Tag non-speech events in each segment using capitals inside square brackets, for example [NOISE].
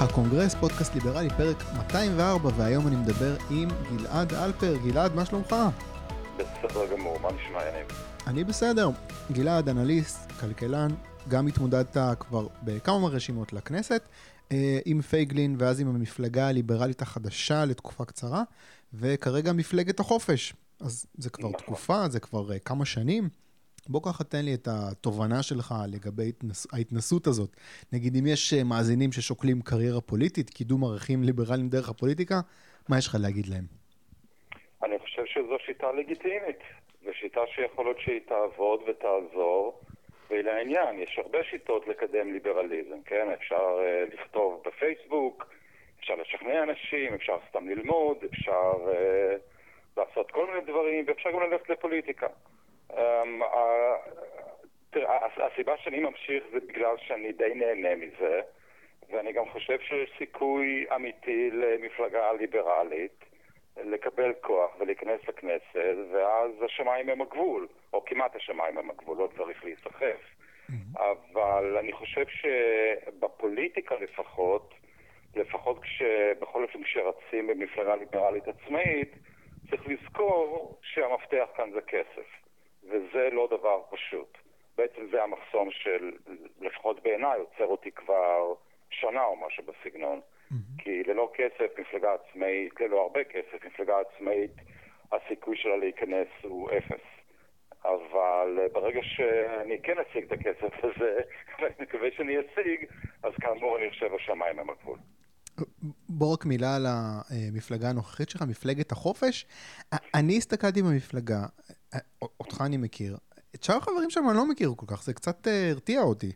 הקונגרס, פודקאסט ליברלי, פרק 204, והיום אני מדבר עם גלעד אלפר. גלעד, מה שלומך? בסדר גמור, מה נשמע יניב? אני בסדר. גלעד, אנליסט, כלכלן, גם התמודדת כבר בכמה רשימות לכנסת, אה, עם פייגלין ואז עם המפלגה הליברלית החדשה לתקופה קצרה, וכרגע מפלגת החופש. אז זה כבר נכון. תקופה, זה כבר uh, כמה שנים. בוא ככה תן לי את התובנה שלך לגבי התנס... ההתנסות הזאת. נגיד, אם יש אה, מאזינים ששוקלים קריירה פוליטית, קידום ערכים ליברליים דרך הפוליטיקה, מה יש לך להגיד להם? אני חושב שזו שיטה לגיטימית, זו שיטה שיכול להיות שהיא תעבוד ותעזור, ולעניין, יש הרבה שיטות לקדם ליברליזם, כן? אפשר uh, לכתוב בפייסבוק, אפשר לשכנע אנשים, אפשר סתם ללמוד, אפשר uh, לעשות כל מיני דברים, ואפשר גם ללכת לפוליטיקה. תראה, הסיבה שאני ממשיך זה בגלל שאני די נהנה מזה, ואני גם חושב שיש סיכוי אמיתי למפלגה ליברלית לקבל כוח ולהיכנס לכנסת, ואז השמיים הם הגבול, או כמעט השמיים הם הגבול, לא צריך להיסחף. Mm-hmm. אבל אני חושב שבפוליטיקה לפחות, לפחות בכל אופן כשרצים במפלגה ליברלית עצמאית, צריך לזכור שהמפתח כאן זה כסף. וזה לא דבר פשוט. בעצם זה המחסום של, לפחות בעיניי, עוצר אותי כבר שנה או משהו בסגנון. Mm-hmm. כי ללא כסף, מפלגה עצמאית, ללא הרבה כסף, מפלגה עצמאית, הסיכוי שלה להיכנס הוא אפס. אבל אה, ברגע שאני כן אשיג את הכסף הזה, [LAUGHS] ואני מקווה שאני אשיג, אז כאמור אני חושב השמיים הם הגבול. בוא רק מילה על המפלגה הנוכחית שלך, מפלגת החופש. אני הסתכלתי במפלגה, אותך אני מכיר, את שאר החברים שם אני לא מכיר כל כך, זה קצת אה, הרתיע אותי.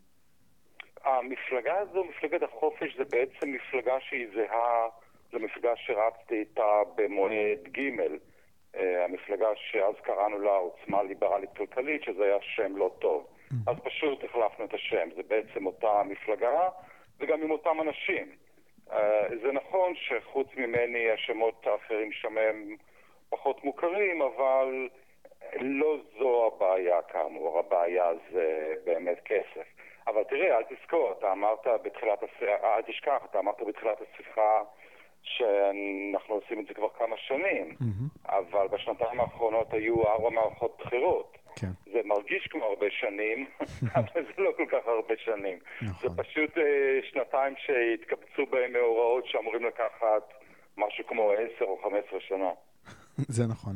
המפלגה הזו, מפלגת החופש, זה בעצם מפלגה שהיא זהה למפלגה שרצתי איתה במועד ג', אה, המפלגה שאז קראנו לה עוצמה ליברלית כלכלית, שזה היה שם לא טוב. Mm-hmm. אז פשוט החלפנו את השם, זה בעצם אותה מפלגה וגם עם אותם אנשים. אה, זה נכון שחוץ ממני השמות האחרים שם הם פחות מוכרים, אבל לא זו הבעיה כאמור, הבעיה זה באמת כסף. אבל תראה, אל תזכור, אתה אמרת בתחילת השיחה, אל תשכח, אתה אמרת בתחילת השיחה שאנחנו עושים את זה כבר כמה שנים, mm-hmm. אבל בשנתיים האחרונות היו ארבע מערכות בחירות. כן. זה מרגיש כמו הרבה שנים, [LAUGHS] אבל זה לא כל כך הרבה שנים. נכון. זה פשוט אה, שנתיים שהתקבצו בהם מאורעות שאמורים לקחת משהו כמו עשר או חמש עשרה שנה. [LAUGHS] זה נכון.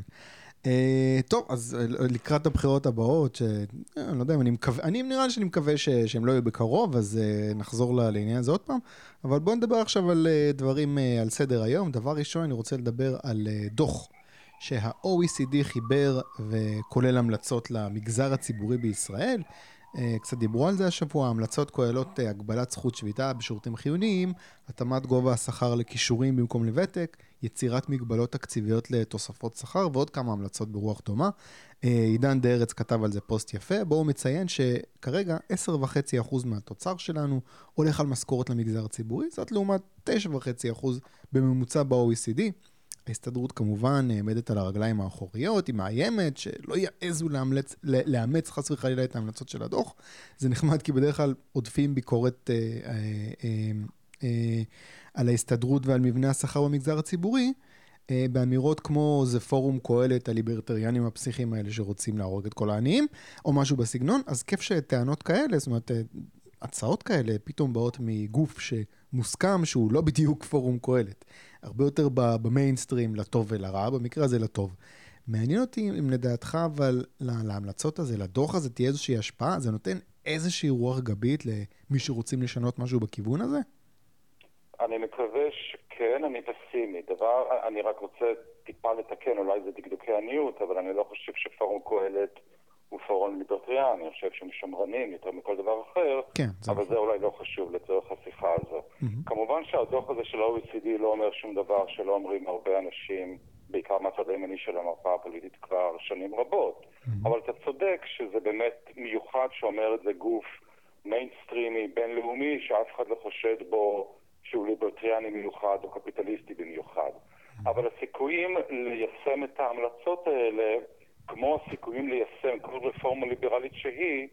Uh, טוב, אז uh, לקראת הבחירות הבאות, שאני uh, לא יודע אם אני מקווה, אני נראה לי שאני מקווה ש, שהם לא יהיו בקרוב, אז uh, נחזור לעניין הזה עוד פעם, אבל בואו נדבר עכשיו על uh, דברים uh, על סדר היום. דבר ראשון, אני רוצה לדבר על uh, דוח שה-OECD חיבר וכולל המלצות למגזר הציבורי בישראל. אה, קצת דיברו על זה השבוע, המלצות כוללות אה, הגבלת זכות שביתה בשירותים חיוניים, התאמת גובה השכר לכישורים במקום לוותק, יצירת מגבלות תקציביות לתוספות שכר ועוד כמה המלצות ברוח דומה. אה, עידן דה ארץ כתב על זה פוסט יפה, בו הוא מציין שכרגע 10.5% מהתוצר שלנו הולך על משכורת למגזר הציבורי, זאת לעומת 9.5% בממוצע ב-OECD. ההסתדרות כמובן נעמדת על הרגליים האחוריות, היא מאיימת שלא יעזו לאמץ, לאמץ חס וחלילה את ההמלצות של הדוח. זה נחמד כי בדרך כלל עודפים ביקורת אה, אה, אה, אה, על ההסתדרות ועל מבנה השכר במגזר הציבורי, אה, באמירות כמו זה פורום קהלת הליברטריאנים הפסיכיים האלה שרוצים להרוג את כל העניים, או משהו בסגנון, אז כיף שטענות כאלה, זאת אומרת, אה, הצעות כאלה פתאום באות מגוף שמוסכם שהוא לא בדיוק פורום קהלת, הרבה יותר במיינסטרים לטוב ולרע, במקרה הזה לטוב. מעניין אותי אם לדעתך, אבל להמלצות הזה, לדוח הזה, תהיה איזושהי השפעה? זה נותן איזושהי רוח גבית למי שרוצים לשנות משהו בכיוון הזה? אני מקווה שכן, אני פסימי. דבר, אני רק רוצה טיפה לתקן, אולי זה דקדוקי עניות, אבל אני לא חושב שפורום קהלת... הוא פורום אני חושב שהם שמרנים יותר מכל דבר אחר, כן, זה אבל נכון. זה אולי לא חשוב לצורך השיחה הזו. Mm-hmm. כמובן שהדוח הזה של ה-OECD לא אומר שום דבר שלא אומרים הרבה אנשים, בעיקר מהצד הימני של המרפאה הפוליטית כבר שנים רבות. Mm-hmm. אבל אתה צודק שזה באמת מיוחד שאומר את זה גוף מיינסטרימי, בינלאומי, שאף אחד לא חושד בו שהוא ליברטריאני מיוחד או קפיטליסטי במיוחד. Mm-hmm. אבל הסיכויים ליישם את ההמלצות האלה כמו הסיכויים ליישם כל רפורמה ליברלית שהיא,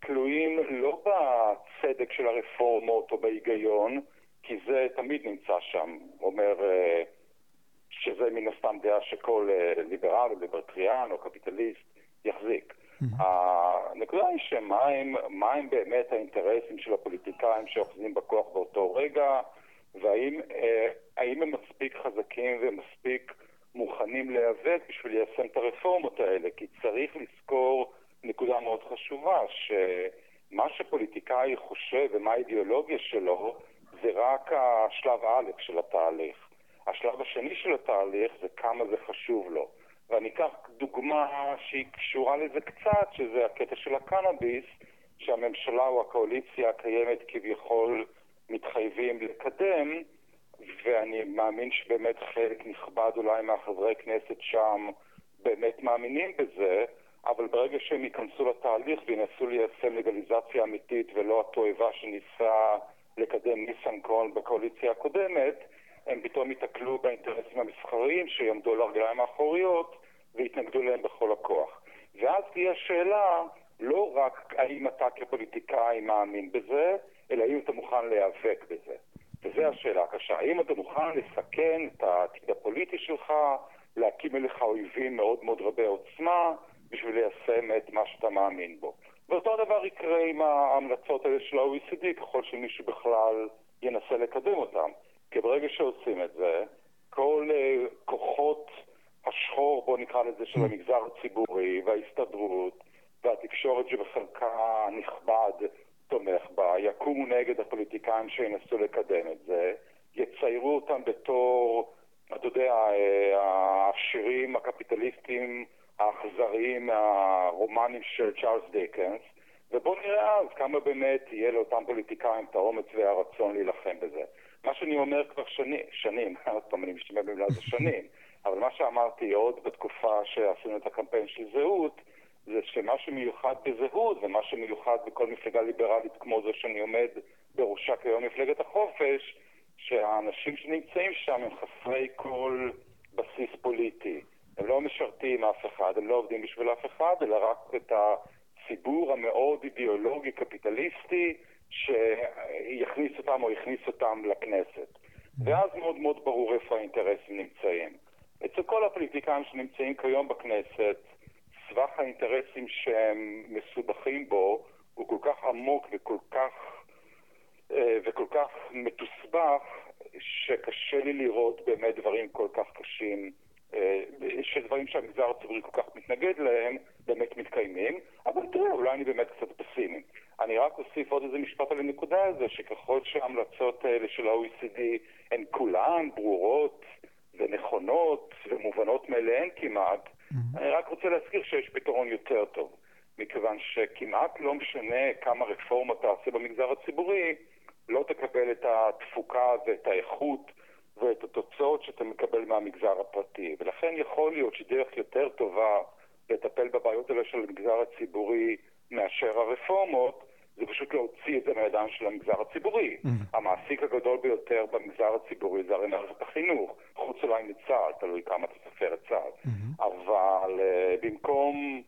תלויים לא בצדק של הרפורמות או בהיגיון, כי זה תמיד נמצא שם. אומר אה, שזה מן הסתם דעה שכל אה, ליברל או ליברטריאן או קפיטליסט יחזיק. הנקודה היא שמה הם באמת האינטרסים של הפוליטיקאים שאוחזים בכוח באותו רגע, והאם הם מספיק חזקים ומספיק מוכנים להיאבק בשביל ליישם את הרפורמות האלה, כי צריך לזכור נקודה מאוד חשובה, שמה שפוליטיקאי חושב ומה האידיאולוגיה שלו זה רק השלב א' של התהליך. השלב השני של התהליך זה כמה זה חשוב לו. ואני אקח דוגמה שהיא קשורה לזה קצת, שזה הקטע של הקנאביס, שהממשלה או הקואליציה הקיימת כביכול מתחייבים לקדם, מאמין שבאמת חלק נכבד אולי מהחברי כנסת שם באמת מאמינים בזה, אבל ברגע שהם ייכנסו לתהליך וינסו ליישם לגליזציה אמיתית ולא התועבה שניסה לקדם ניסנקורן בקואליציה הקודמת, הם פתאום ייתקלו באינטרסים המסחריים שיעמדו על הרגליים האחוריות ויתנגדו להם בכל הכוח. ואז תהיה שאלה לא רק האם אתה כפוליטיקאי מאמין בזה, אלא האם אתה מוכן להיאבק בזה. וזו השאלה הקשה. האם אתה מוכן לסכן את העתיד הפוליטי שלך, להקים אליך אויבים מאוד מאוד רבי עוצמה, בשביל ליישם את מה שאתה מאמין בו. ואותו דבר יקרה עם ההמלצות האלה של ה-OECD, ככל שמישהו בכלל ינסה לקדם אותם. כי ברגע שעושים את זה, כל uh, כוחות השחור, בוא נקרא לזה, של המגזר הציבורי וההסתדרות והתקשורת שבחלקה נכבד תומך בה, יקומו נגד הפוליטיקאים שינסו לקדם את זה, יציירו אותם בתור, אתה יודע, אה, העשירים הקפיטליסטים האכזריים מהרומנים של צ'ארלס דיקנס, ובואו נראה אז כמה באמת יהיה לאותם פוליטיקאים את האומץ והרצון להילחם בזה. מה שאני אומר כבר שני, שנים, [LAUGHS] עוד פעם אני משתמש במילה זה שנים, אבל מה שאמרתי עוד בתקופה שעשינו את הקמפיין של זהות, זה שמה שמיוחד בזהות ומה שמיוחד בכל מפלגה ליברלית כמו זו שאני עומד בראשה כיום מפלגת החופש, שהאנשים שנמצאים שם הם חסרי כל בסיס פוליטי. הם לא משרתים אף אחד, הם לא עובדים בשביל אף אחד, אלא רק את הציבור המאוד אידיאולוגי קפיטליסטי שיכניס אותם או יכניס אותם לכנסת. ואז מאוד מאוד ברור איפה האינטרסים נמצאים. אצל כל הפוליטיקאים שנמצאים כיום בכנסת, סבך האינטרסים שהם מסובכים בו הוא כל כך עמוק וכל כך, אה, וכל כך מתוסבך, שקשה לי לראות באמת דברים כל כך קשים, אה, שדברים שהמגזר הציבורי כל כך מתנגד להם, באמת מתקיימים, אבל תראה, אולי אני באמת קצת פסימי. אני רק אוסיף עוד איזה משפט על הנקודה הזו, שככל שההמלצות האלה של ה-OECD הן כולן ברורות ונכונות ומובנות מאליהן כמעט. אני רק רוצה להזכיר שיש פתרון יותר טוב, מכיוון שכמעט לא משנה כמה רפורמה תעשה במגזר הציבורי, לא תקבל את התפוקה ואת האיכות ואת התוצאות שאתה מקבל מהמגזר הפרטי. ולכן יכול להיות שדרך יותר טובה לטפל בבעיות האלה של המגזר הציבורי מאשר הרפורמות, זה פשוט להוציא את זה מהידיים של המגזר הציבורי. Mm-hmm. המעסיק הגדול ביותר במגזר הציבורי זה הרי מערכת החינוך, חוץ אולי מצה"ל, תלוי כמה אתה סופר את צה"ל. Mm-hmm. אבל uh, במקום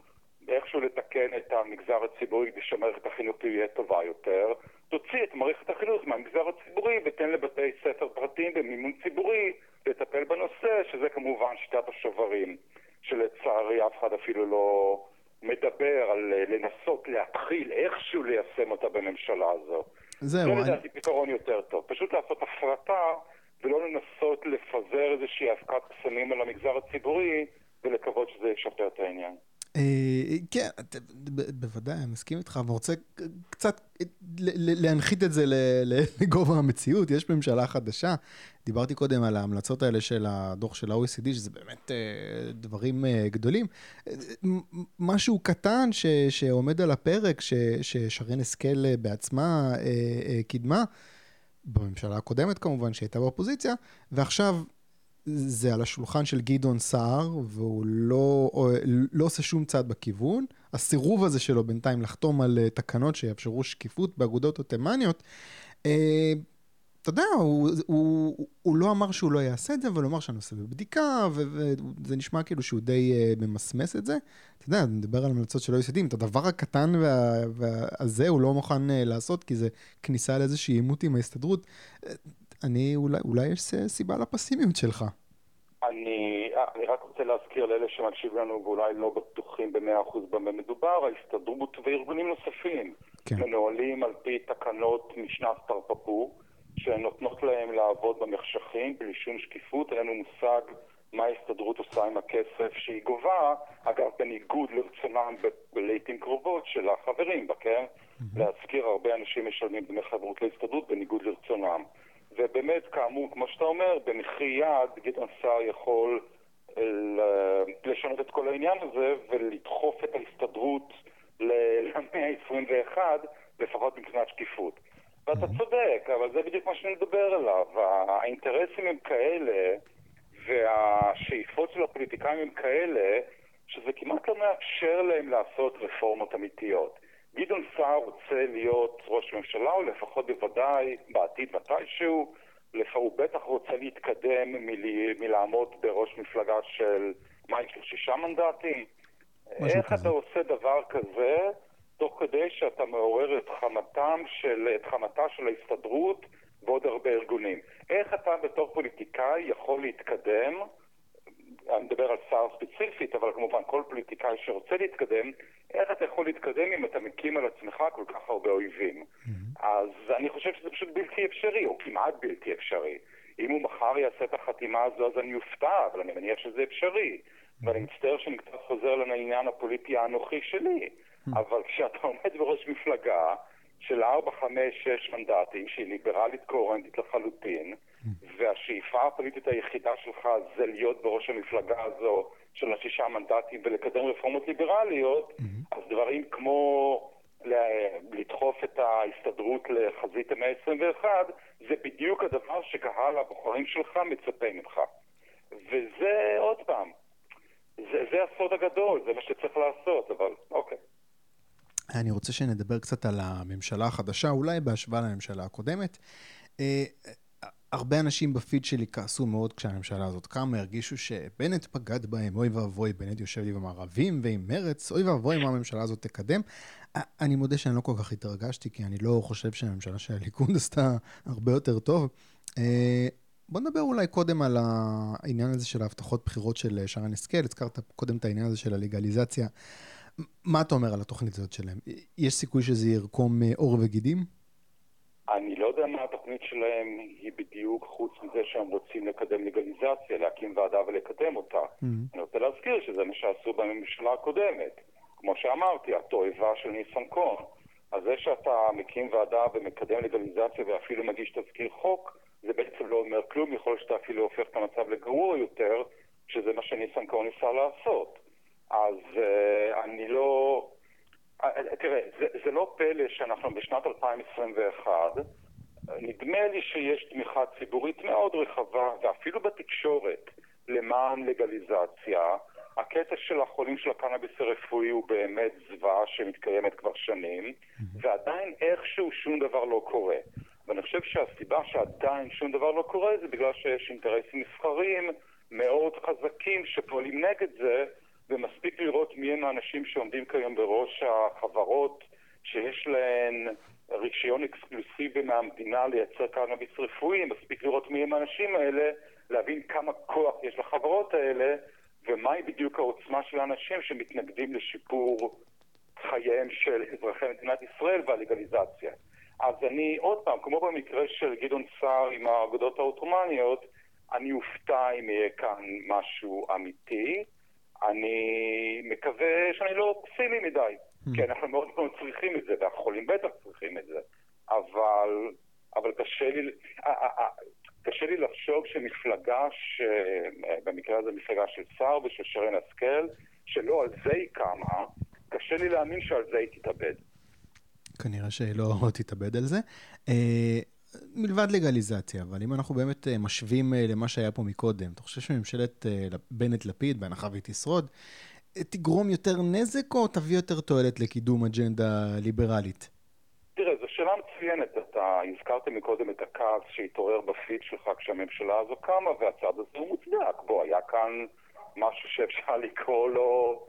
איכשהו לתקן את המגזר הציבורי כדי שמערכת החינוך תהיה טובה יותר, תוציא את מערכת החינוך מהמגזר הציבורי ותן לבתי ספר פרטיים במימון ציבורי לטפל בנושא, שזה כמובן שיטת השוברים, שלצערי אף אחד אפילו לא... מדבר על אה, לנסות להתחיל איכשהו ליישם אותה בממשלה הזו. זהו. זה לדעתי פתרון יותר טוב. פשוט לעשות הפרטה ולא לנסות לפזר איזושהי אבקת קסמים על המגזר הציבורי ולקוות שזה ישפר את העניין. אה, כן, בוודאי, אני מסכים איתך, אבל רוצה קצת להנחית את זה לגובה המציאות. יש ממשלה חדשה, דיברתי קודם על ההמלצות האלה של הדוח של ה-OECD, שזה באמת אה, דברים אה, גדולים. משהו קטן שעומד על הפרק, ששרן השכל בעצמה קידמה, בממשלה הקודמת כמובן, שהייתה באופוזיציה, ועכשיו זה על השולחן של גדעון סער, והוא לא, לא עושה שום צעד בכיוון. הסירוב הזה שלו בינתיים לחתום על אה, תקנות שיאפשרו שקיפות באגודות התימניות, אה, אתה יודע, הוא, הוא, הוא לא אמר שהוא לא יעשה את זה, אבל הוא אמר שהנושא בבדיקה, וזה נשמע כאילו שהוא די uh, ממסמס את זה. אתה יודע, נדבר על המלצות של OECD, את הדבר הקטן והזה הוא לא מוכן uh, לעשות, כי זה כניסה לאיזושהי עימות עם ההסתדרות. אני, אולי, אולי יש סיבה לפסימיות שלך. אני, אני רק רוצה להזכיר לאלה שמקשיבים לנו ואולי לא בטוחים במאה אחוז במה מדובר, ההסתדרות וארגונים נוספים כן. מנוהלים על פי תקנות משנת תרפפו, שנותנות להם לעבוד במחשכים בלי שום שקיפות, אין לנו מושג מה ההסתדרות עושה עם הכסף שהיא גובה, אגב בניגוד לרצונם לעיתים קרובות של החברים בה, כן? Mm-hmm. להזכיר, הרבה אנשים משלמים דמי חברות להסתדרות בניגוד לרצונם. ובאמת, כאמור, כמו שאתה אומר, במחי יד גדעון סער יכול אה, לשנות את כל העניין הזה ולדחוף את ההסתדרות [LAUGHS] למאה ה-21, לפחות מבחינת שקיפות. ואתה צודק, אבל זה בדיוק מה שאני מדבר עליו. האינטרסים הם כאלה, והשאיפות של הפוליטיקאים הם כאלה, שזה כמעט לא מאפשר להם לעשות רפורמות אמיתיות. גדעון סער רוצה להיות ראש ממשלה, או לפחות בוודאי בעתיד מתישהו, הוא בטח רוצה להתקדם מל... מלעמוד בראש מפלגה של, מה יש לו, שישה מנדטים? איך כזה. אתה עושה דבר כזה, תוך כדי שאתה מעורר את חמתם של, את חמתה של ההסתדרות ועוד הרבה ארגונים? איך אתה בתור פוליטיקאי יכול להתקדם אני מדבר על שר ספציפית, אבל כמובן כל פוליטיקאי שרוצה להתקדם, איך אתה יכול להתקדם אם אתה מקים על עצמך כל כך הרבה אויבים? Mm-hmm. אז אני חושב שזה פשוט בלתי אפשרי, או כמעט בלתי אפשרי. אם הוא מחר יעשה את החתימה הזו, אז אני אופתע, אבל אני מניח שזה אפשרי. Mm-hmm. ואני מצטער שאני קצת חוזר לעניין הפוליטי האנוכי שלי. Mm-hmm. אבל כשאתה עומד בראש מפלגה של 4, 5, 6 מנדטים, שהיא ליברלית קוהרנטית לחלוטין, והשאיפה הפוליטית היחידה שלך זה להיות בראש המפלגה הזו של השישה מנדטים ולקדם רפורמות ליברליות. אז דברים כמו לדחוף את ההסתדרות לחזית המאה ה-21, זה בדיוק הדבר שקהל הבוחרים שלך מצפה ממך. וזה, עוד פעם, זה, זה הסוד הגדול, זה מה שצריך לעשות, אבל אוקיי. אני רוצה שנדבר קצת על הממשלה החדשה, אולי בהשוואה לממשלה הקודמת. אה, הרבה אנשים בפיד שלי כעסו מאוד כשהממשלה הזאת קמה, הרגישו שבנט בגד בהם, אוי ואבוי, בנט יושב לי עם הערבים ועם מרץ, אוי ואבוי מה הממשלה הזאת תקדם. אני מודה שאני לא כל כך התרגשתי, כי אני לא חושב שהממשלה של הליכוד [LAUGHS] עשתה הרבה יותר טוב. אה, בוא נדבר אולי קודם על העניין הזה של ההבטחות בחירות של שרן השכל, הזכרת קודם את העניין הזה של הלגליזציה. מה אתה אומר על התוכנית הזאת שלהם? יש סיכוי שזה ירקום אה, עור וגידים? אני לא יודע מה התוכנית שלהם היא בדיוק, חוץ מזה שהם רוצים לקדם לגליזציה, להקים ועדה ולקדם אותה. Mm-hmm. אני רוצה להזכיר שזה מה שעשו בממשלה הקודמת. כמו שאמרתי, התועבה של ניסנקורן. אז זה שאתה מקים ועדה ומקדם לגליזציה ואפילו מגיש תזכיר חוק, זה בעצם לא אומר כלום, יכול להיות שאתה אפילו הופך את המצב לגרוע יותר, שזה מה שניסנקורן ניסה לעשות. אז uh, אני לא... אה, תראה, זה, זה לא פלא שאנחנו בשנת 2021, נדמה לי שיש תמיכה ציבורית מאוד רחבה, ואפילו בתקשורת, למען לגליזציה. הקטע של החולים של הקנאביס הרפואי הוא באמת זוועה שמתקיימת כבר שנים. ועדיין איכשהו שום דבר לא קורה. ואני חושב שהסיבה שעדיין שום דבר לא קורה זה בגלל שיש אינטרסים מסחריים מאוד חזקים שפועלים נגד זה, ומספיק לראות מי הם האנשים שעומדים כיום בראש החברות שיש להן רישיון אקסקלוסיבי מהמדינה לייצר קנאביס רפואי, מספיק לראות מי הם האנשים האלה, להבין כמה כוח יש לחברות האלה ומהי בדיוק העוצמה של האנשים שמתנגדים לשיפור חייהם של אזרחי מדינת ישראל והלגליזציה. אז אני, עוד פעם, כמו במקרה של גדעון סער עם האגודות העות'מאניות, אני אופתע אם יהיה כאן משהו אמיתי. אני מקווה שאני לא אופסימי מדי. כי אנחנו מאוד מאוד צריכים את זה, והחולים בטח צריכים את זה, אבל, אבל קשה לי, אה, אה, אה, קשה לי לחשוב שמפלגה, במקרה הזה מפלגה של שר ושל שרן השכל, שלא על זה היא קמה, קשה לי להאמין שעל זה היא תתאבד. כנראה שהיא לא [LAUGHS] תתאבד על זה. מלבד לגליזציה, אבל אם אנחנו באמת משווים למה שהיה פה מקודם, אתה חושב שממשלת בנט-לפיד, בהנחה והיא תשרוד, תגרום יותר נזק או תביא יותר תועלת לקידום אג'נדה ליברלית? תראה, זו שאלה מצוינת. אתה הזכרת מקודם את הכעס שהתעורר בפיד שלך כשהממשלה הזו קמה, והצד הזה הוא מוצדק. בוא, היה כאן משהו שאפשר לקרוא לו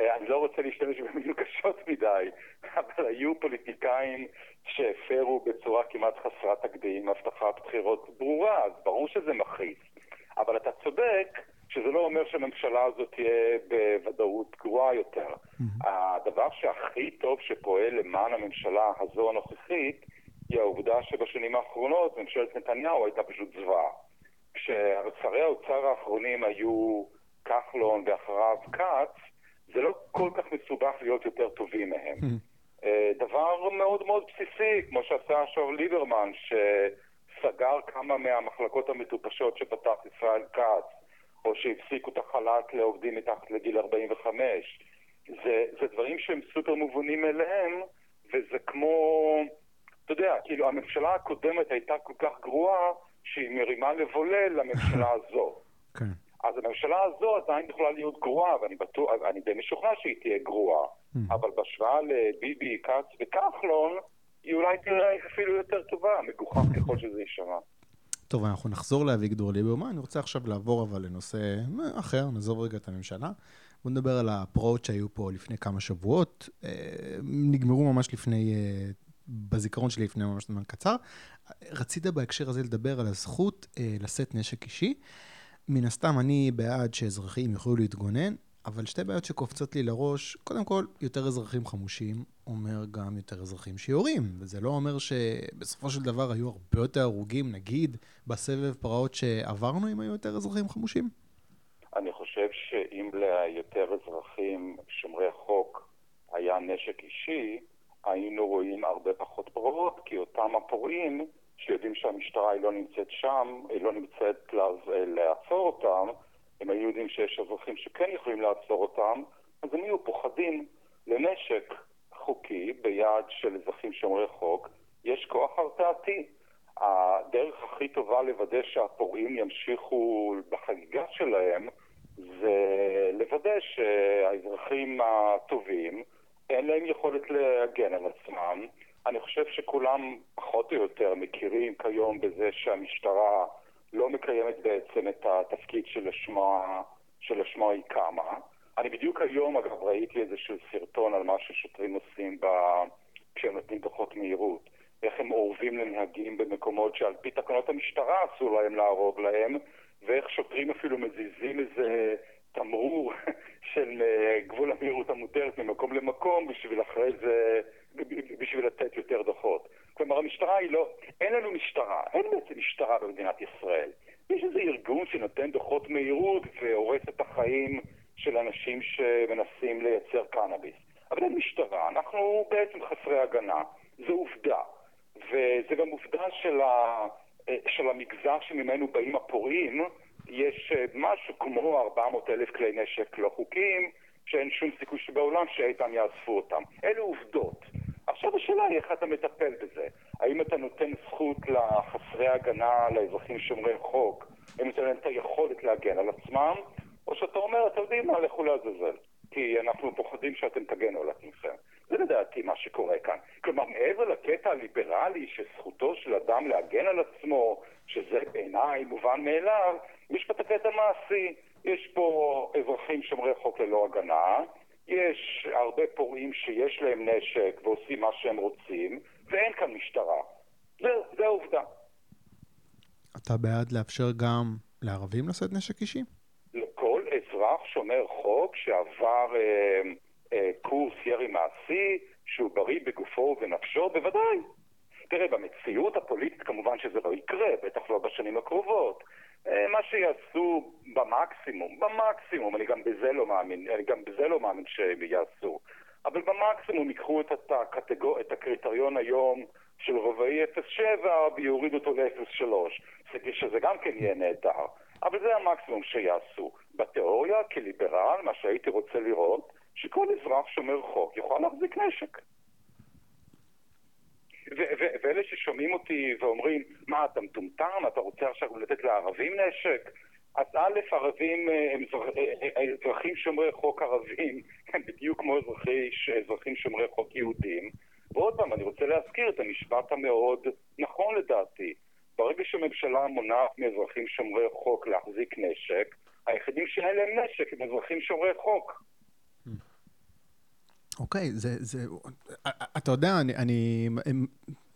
אה, אני לא רוצה להשתמש במילים קשות מדי, אבל היו פוליטיקאים שהפרו בצורה כמעט חסרת תקדים הבטחת בחירות ברורה, אז ברור שזה מכעיס. אבל אתה צודק שזה לא אומר שהממשלה הזאת תהיה בוודאות גרועה יותר. Mm-hmm. הדבר שהכי טוב שפועל למען הממשלה הזו הנוכחית, היא העובדה שבשנים האחרונות ממשלת נתניהו הייתה פשוט זוועה. כששרי האוצר האחרונים היו כחלון ואחריו כץ, זה לא כל כך מסובך להיות יותר טובים מהם. Mm-hmm. דבר מאוד מאוד בסיסי, כמו שעשה עכשיו ליברמן, שסגר כמה מהמחלקות המטופשות שפתח ישראל כץ, או שהפסיקו את החל"ת לעובדים מתחת לגיל 45. זה, זה דברים שהם סופר מובנים מאליהם, וזה כמו, אתה יודע, כאילו הממשלה הקודמת הייתה כל כך גרועה, שהיא מרימה לבולל לממשלה [LAUGHS] הזו. כן. אז הממשלה הזו עדיין יכולה להיות גרועה, ואני בטוח, אני די משוכנע שהיא תהיה גרועה, mm. אבל בהשוואה לביבי, כץ וכחלון, היא אולי תראה אפילו יותר טובה, מגוחך [LAUGHS] ככל שזה יישמע. טוב, אנחנו נחזור לאביגדור ליברמן, אני רוצה עכשיו לעבור אבל לנושא אחר, נעזוב רגע את הממשלה. בואו נדבר על הפרעות שהיו פה לפני כמה שבועות, אה, נגמרו ממש לפני, אה, בזיכרון שלי לפני ממש זמן קצר. רצית בהקשר הזה לדבר על הזכות אה, לשאת נשק אישי. מן הסתם אני בעד שאזרחים יוכלו להתגונן, אבל שתי בעיות שקופצות לי לראש, קודם כל, יותר אזרחים חמושים אומר גם יותר אזרחים שיורים, וזה לא אומר שבסופו של דבר היו הרבה יותר הרוגים, נגיד, בסבב פרעות שעברנו, אם היו יותר אזרחים חמושים? אני חושב שאם ליותר אזרחים שומרי חוק היה נשק אישי, היינו רואים הרבה פחות פרעות, כי אותם הפורעים שיודעים שהמשטרה היא לא נמצאת שם, היא לא נמצאת לעצור אותם, הם היו יודעים שיש אזרחים שכן יכולים לעצור אותם, אז הם יהיו פוחדים לנשק חוקי ביד של אזרחים שומרי חוק, יש כוח הרתעתי. הדרך הכי טובה לוודא שהפורעים ימשיכו בחגיגה שלהם זה לוודא שהאזרחים הטובים אין להם יכולת להגן על עצמם. אני חושב שכולם פחות או יותר מכירים כיום בזה שהמשטרה לא מקיימת בעצם את התפקיד שלשמו היא קמה. אני בדיוק היום, אגב, ראיתי איזשהו סרטון על מה ששוטרים עושים ב... כשהם נותנים דוחות מהירות. איך הם אורבים לנהגים במקומות שעל פי תקנות המשטרה אסור להם להרוג להם, ואיך שוטרים אפילו מזיזים איזה תמרור [LAUGHS] של אה, גבול המהירות המותרת ממקום למקום בשביל אחרי זה, בשביל לתת יותר דוחות. כלומר, המשטרה היא לא, אין לנו משטרה, אין בעצם משטרה במדינת ישראל. יש איזה ארגון שנותן דוחות מהירות והורס את החיים של אנשים שמנסים לייצר קנאביס. אבל אין משטרה, אנחנו בעצם חסרי הגנה, זו עובדה. וזה גם עובדה של, ה, של המגזר שממנו באים הפורעים, יש משהו כמו 400 אלף כלי נשק לא חוקיים, שאין שום סיכוי שבעולם שאיתם יאספו אותם. אלו עובדות. עכשיו השאלה היא איך אתה מטפל בזה. האם אתה נותן זכות לחסרי הגנה, לאזרחים שומרי חוק, האם אתה נותן את היכולת להגן על עצמם, או שאתה אומר, אתם יודעים מה, לכו לעזאזל. כי אנחנו פוחדים שאתם תגנו על עצמכם. זה לדעתי מה שקורה כאן. כלומר, מעבר לקטע הליברלי שזכותו של אדם להגן על עצמו, שזה בעיניי מובן מאליו, יש פה את הקטע המעשי. יש פה אזרחים שומרי חוק ללא הגנה, יש הרבה פורעים שיש להם נשק ועושים מה שהם רוצים, ואין כאן משטרה. זהו, זה העובדה. אתה בעד לאפשר גם לערבים לשאת נשק אישי? לכל אזרח שומר חוק שעבר אה, אה, קורס ירי מעשי, שהוא בריא בגופו ובנפשו, בוודאי. תראה, במציאות הפוליטית כמובן שזה לא יקרה, בטח לא בשנים הקרובות. אה, מה שיעשו במקסימום, במקסימום, אני גם בזה לא מאמין, אני גם בזה לא מאמין שהם יעשו, אבל במקסימום ייקחו את, הקטגור, את הקריטריון היום של רובעי 07 ויורידו אותו ל-03, שזה גם כן יהיה נהדר, אבל זה המקסימום שיעשו. בתיאוריה, כליברל, מה שהייתי רוצה לראות, שכל אזרח שומר חוק יוכל להחזיק נשק. ואלה ששומעים אותי ואומרים, מה, אתה מטומטם? אתה רוצה עכשיו לתת לערבים נשק? אז א', ערבים אה, הם אה, אה, אזרחים שומרי חוק ערבים, [LAUGHS] הם בדיוק כמו אזרחי, אזרחים שומרי חוק יהודים. ועוד פעם, אני רוצה להזכיר את המשפט המאוד נכון לדעתי. ברגע שממשלה מונעת מאזרחים שומרי חוק להחזיק נשק, היחידים שאין להם נשק הם אזרחים שומרי חוק. אוקיי, זה, זה, אתה יודע, אני, אני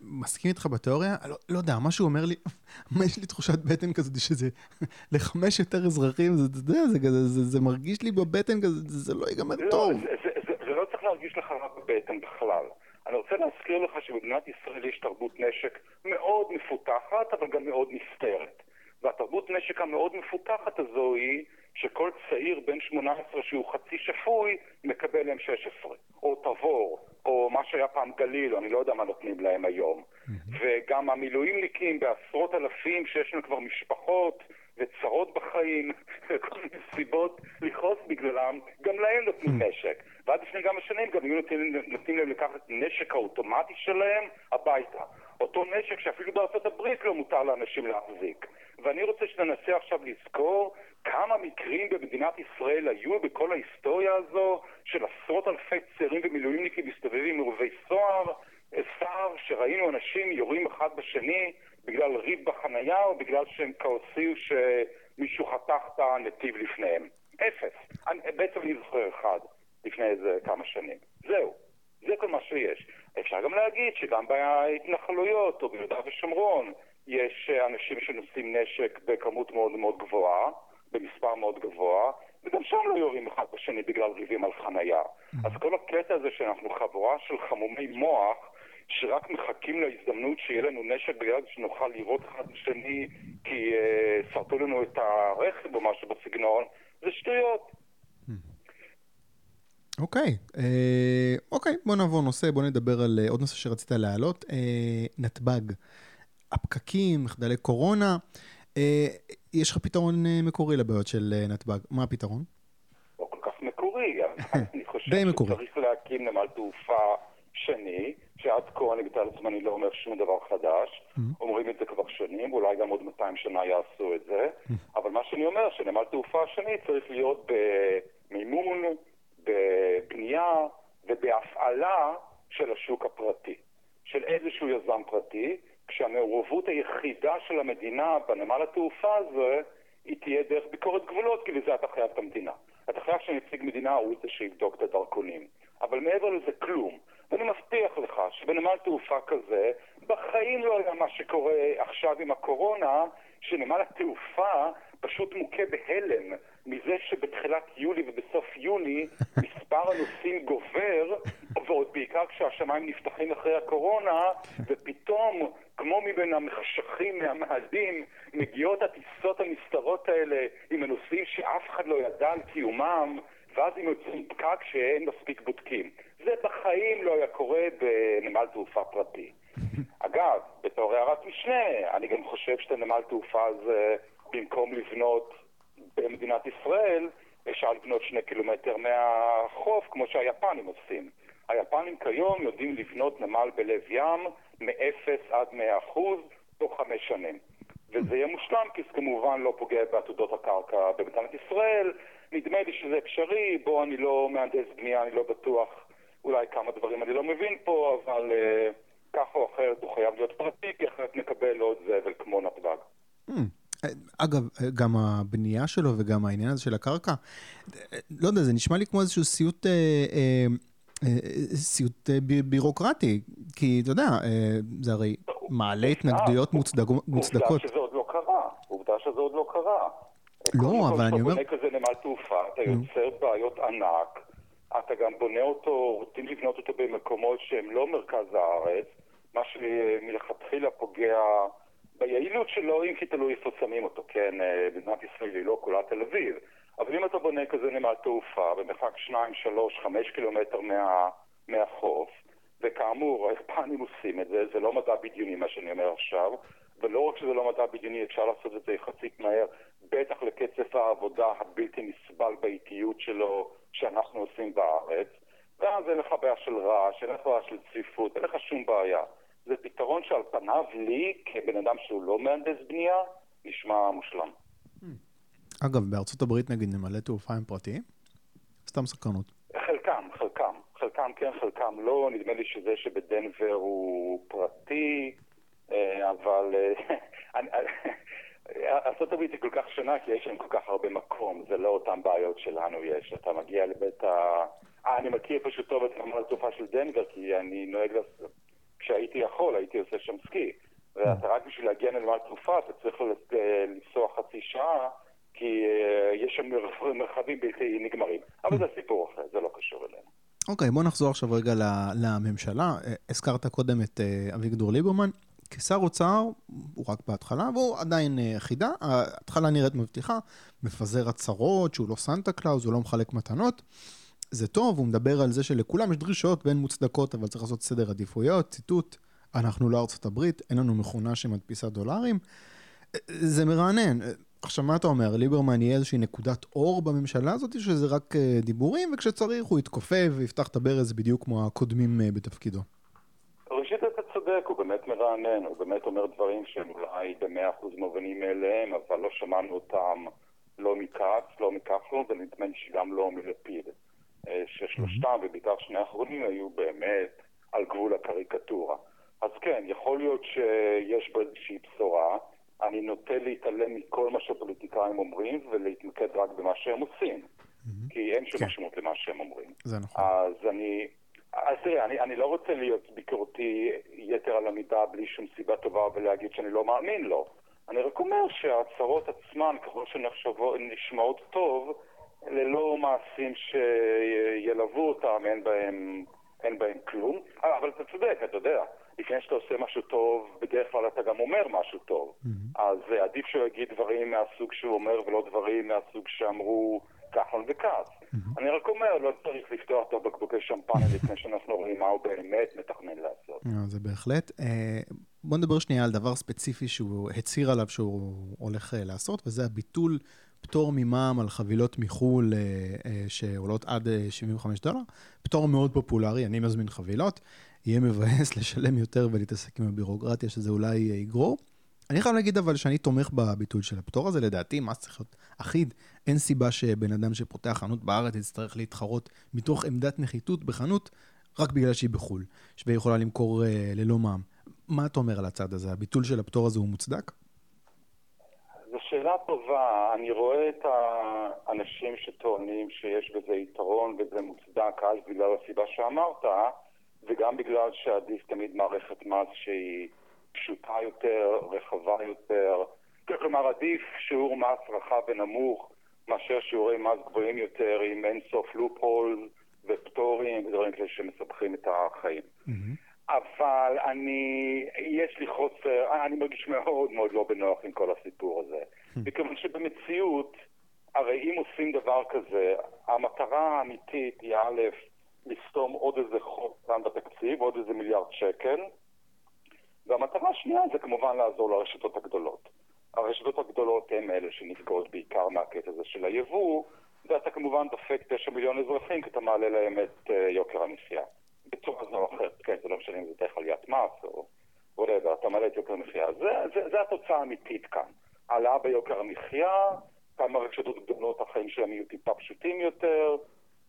מסכים איתך בתיאוריה, לא, לא יודע, משהו אומר לי, [LAUGHS] יש לי תחושת בטן כזאת שזה [LAUGHS] לחמש יותר אזרחים, זה, אתה יודע, זה, זה, זה, זה מרגיש לי בבטן כזה, זה, זה לא ייגמר לא, טוב. זה, זה, זה, זה לא צריך להרגיש לך רע בבטן בכלל. אני רוצה להזכיר לך שבמדינת ישראל יש תרבות נשק מאוד מפותחת, אבל גם מאוד נסתרת. והתרבות נשק המאוד מפותחת הזו היא שכל צעיר בן 18 שהוא חצי שפוי מקבל M16, או תבור, או מה שהיה פעם גליל, אני לא יודע מה נותנים להם היום. וגם המילואימניקים בעשרות אלפים שיש להם כבר משפחות וצרות בחיים, [LAUGHS] וכל מיני סיבות לכעוס בגללם, גם להם נותנים נשק. ועד לפני כמה שנים גם היו נותנים, נותנים להם לקחת נשק האוטומטי שלהם הביתה. אותו נשק שאפילו בארצות הברית לא מותר לאנשים להחזיק. ואני רוצה שננסה עכשיו לזכור כמה מקרים במדינת ישראל היו בכל ההיסטוריה הזו של עשרות אלפי צעירים ומילואימניקים מסתובבים עם רובי סוהר, סער, שראינו אנשים יורים אחד בשני בגלל ריב בחנייה או בגלל שהם כעוסים שמישהו חתך את הנתיב לפניהם. אפס. אני, בעצם אני זוכר אחד לפני איזה כמה שנים. זהו. זה כל מה שיש. אפשר גם להגיד שגם בהתנחלויות או ביהודה ושומרון יש אנשים שנושאים נשק בכמות מאוד מאוד גבוהה, במספר מאוד גבוה, וגם שם לא יורים אחד בשני בגלל ריבים על חנייה. אז כל הקטע הזה שאנחנו חבורה של חמומי מוח, שרק מחכים להזדמנות שיהיה לנו נשק ביד שנוכל לירות אחד בשני כי uh, שרטו לנו את הרכב או משהו בסגנון, זה שטויות. אוקיי, אה, אוקיי, בוא נעבור נושא, בוא נדבר על אה, עוד נושא שרצית להעלות, אה, נתב"ג. הפקקים, מחדלי קורונה, אה, יש לך פתרון אה, מקורי לבעיות של אה, נתב"ג, מה הפתרון? לא כל כך מקורי, [LAUGHS] אני חושב. שצריך להקים נמל תעופה שני, שעד כה אני בתל זמני לא אומר שום דבר חדש, אומרים את זה כבר שנים, אולי גם עוד 200 שנה יעשו את זה, אבל מה שאני אומר, שנמל תעופה שני צריך להיות במימון, בבנייה ובהפעלה של השוק הפרטי, של איזשהו יזם פרטי, כשהמעורבות היחידה של המדינה בנמל התעופה הזה, היא תהיה דרך ביקורת גבולות, כי לזה אתה חייב את המדינה. אתה חייב שנציג מדינה הוא זה שיבדוק את הדרכונים. אבל מעבר לזה כלום. ואני מבטיח לך שבנמל תעופה כזה, בחיים לא היה מה שקורה עכשיו עם הקורונה, שנמל התעופה פשוט מוכה בהלם מזה שבתחילת יולי ובסוף יוני [LAUGHS] מספר הנוסעים גובר, ועוד בעיקר כשהשמיים נפתחים אחרי הקורונה, ופתאום, כמו מבין המחשכים מהמאדים, מגיעות הטיסות הנסתרות האלה עם הנוסעים שאף אחד לא ידע על קיומם, ואז הם יוצאים פקק שאין מספיק בודקים. זה בחיים לא היה קורה בנמל תעופה פרטי. [LAUGHS] אגב, בתור הערת משנה, אני גם חושב שאת הנמל תעופה הזה, במקום לבנות במדינת ישראל, אפשר לבנות שני קילומטר מהחוף, כמו שהיפנים עושים. היפנים כיום יודעים לבנות נמל בלב ים מ-0 עד 100 אחוז תוך חמש שנים. וזה יהיה מושלם, כי זה כמובן לא פוגע בעתודות הקרקע במדינת ישראל. נדמה לי שזה אפשרי, בו אני לא מהנדס בנייה, אני לא בטוח, אולי כמה דברים אני לא מבין פה, אבל uh, ככה או אחרת הוא חייב להיות פרטי, כי אחרת נקבל עוד זבל כמו נתב"ג. אגב, גם הבנייה שלו וגם העניין הזה של הקרקע, לא יודע, זה נשמע לי כמו איזשהו סיוט, אה, אה, אה, סיוט אה, בירוקרטי, כי אתה יודע, אה, זה הרי מעלה התנגדויות מוצדק, מוצדקות. עובדה שזה עוד לא קרה, עובדה שזה עוד לא קרה. לא, כל, אבל אני אומר- כשאתה בונה כזה נמל תעופה, אתה יוצר בעיות ענק, אתה גם בונה אותו, רוצים לבנות אותו במקומות שהם לא מרכז הארץ, מה שמלכתחילה פוגע ביעילות שלו, אם כי תלוי איפה שמים אותו, כן, אה, מדינת ישראל היא לא כולה תל אביב. אבל אם אתה בונה כזה נמל תעופה במרחק 2, 3, 5 קילומטר מה, מהחוף, וכאמור, היפנים עושים את זה, זה לא מדע בדיוני מה שאני אומר עכשיו, ולא רק שזה לא מדע בדיוני, אפשר לעשות את זה יחסית מהר, בטח לקצב העבודה הבלתי נסבל באיטיות שלו שאנחנו עושים בארץ, ואז אין לך בעיה של רעש, אין לך בעיה של צפיפות, אין לך שום בעיה. זה פתרון שעל פניו לי, כבן אדם שהוא לא מהנדס בנייה, נשמע מושלם. אגב, בארצות הברית נגיד נמלי תעופה הם פרטיים? סתם סקרנות. חלקם, חלקם. חלקם כן, חלקם לא. נדמה לי שזה שבדנבר הוא פרטי, אה, אבל אה, [LAUGHS] אני- ארה"ב היא כל כך שונה כי יש להם כל כך הרבה מקום, זה לא אותן בעיות שלנו יש. אתה מגיע לבית אני מכיר פשוט טוב את נמל התעופה של דנבר, כי אני נוהג, כשהייתי יכול, הייתי עושה שם סקי. ואתה רק בשביל להגיע לנמל התעופה, אתה צריך אה, לנסוע חצי שעה, כי אה, יש שם מר- מרחבים בלתי נגמרים. אבל זה סיפור אחר, זה לא קשור אלינו. אוקיי, בוא נחזור עכשיו רגע לממשלה. אה, הזכרת קודם את אביגדור ליברמן. כשר אוצר, הוא רק בהתחלה, והוא עדיין חידה. ההתחלה נראית מבטיחה, מפזר הצהרות, שהוא לא סנטה קלאוז, הוא לא מחלק מתנות. זה טוב, הוא מדבר על זה שלכולם יש דרישות בין מוצדקות, אבל צריך לעשות סדר עדיפויות, ציטוט, אנחנו לא ארצות הברית, אין לנו מכונה שמדפיסה דולרים. זה מרענן. עכשיו, מה אתה אומר? ליברמן יהיה איזושהי נקודת אור בממשלה הזאת, שזה רק אה, דיבורים, וכשצריך הוא יתכופף ויפתח את הברז בדיוק כמו הקודמים אה, בתפקידו? ראשית, אתה צודק, הוא באמת מרענן, הוא באמת אומר דברים שהם אולי במאה אחוז מובנים מאליהם, אבל לא שמענו אותם לא מכץ, לא מכחלון, ונדמה לי שגם לא מלפיד. ששלושתם, ובעיקר שני האחרונים, היו באמת על גבול הקריקטורה. אז כן, יכול להיות שיש בו איזושהי בשורה. אני נוטה להתעלם מכל מה שפוליטיקאים אומרים ולהתמקד רק במה שהם עושים. כי אין שום כן. משמעות למה שהם אומרים. זה נכון. אז אני... אז תראה, אני, אני לא רוצה להיות ביקורתי יתר על המידה בלי שום סיבה טובה ולהגיד שאני לא מאמין לו. אני רק אומר שההצהרות עצמן, ככל שנשמעות טוב, ללא מעשים שילוו אותם, אין בהם, אין בהם כלום. אה, אבל אתה צודק, אתה יודע, לפני שאתה עושה משהו טוב, בדרך כלל אתה גם אומר משהו טוב. אז אה, עדיף שהוא יגיד דברים מהסוג שהוא אומר ולא דברים מהסוג שאמרו כחלון וכץ. אני רק אומר, לא צריך לפתוח את הבקבוקי שמפניה [LAUGHS] לפני שאנחנו רואים מה הוא באמת מתכנן לעשות. אה, זה בהחלט. בוא נדבר שנייה על דבר ספציפי שהוא הצהיר עליו שהוא הולך לעשות, וזה הביטול פטור ממע"מ על חבילות מחו"ל אה, אה, שעולות עד אה, 75 דולר. פטור מאוד פופולרי, אני מזמין חבילות. יהיה מבאס [LAUGHS] לשלם יותר ולהתעסק עם הבירוקרטיה שזה אולי אה, יגרור. אני חייב להגיד אבל שאני תומך בביטול של הפטור הזה, לדעתי מס צריך להיות אחיד. אין סיבה שבן אדם שפותח חנות בארץ יצטרך להתחרות מתוך עמדת נחיתות בחנות רק בגלל שהיא בחו"ל, והיא יכולה למכור אה, ללא מע"מ. מה אתה אומר על הצד הזה? הביטול של הפטור הזה הוא מוצדק? שאלה טובה. אני רואה את האנשים שטוענים שיש בזה יתרון וזה מוצדק אז בגלל הסיבה שאמרת, וגם בגלל שעדיף תמיד מערכת מס שהיא פשוטה יותר, רחבה יותר. כלומר, עדיף שיעור מס רחב ונמוך מאשר שיעורי מס גבוהים יותר עם אין סוף לופ-הולס ופטורים ודברים כאלה שמסבכים את החיים. אבל אני, יש לי חוסר, אני מרגיש מאוד מאוד לא בנוח עם כל הסיפור הזה. מכיוון שבמציאות, הרי אם עושים דבר כזה, המטרה האמיתית היא א', לסתום עוד איזה חוק כאן בתקציב, עוד איזה מיליארד שקל, והמטרה השנייה זה כמובן לעזור לרשתות הגדולות. הרשתות הגדולות הן אלה שנפגעות בעיקר מהקטע הזה של היבוא, ואתה כמובן דופק 9 מיליון אזרחים כי אתה מעלה להם את uh, יוקר המחיה. בצורה זו או אחרת, כן, זה לא משנה אם זה דרך עליית מס או whatever, אתה מעלה את יוקר המחיה. זה, זה, זה התוצאה האמיתית כאן. העלאה ביוקר המחיה, כמה רשתות גדולות החיים שלהם יהיו טיפה פשוטים יותר,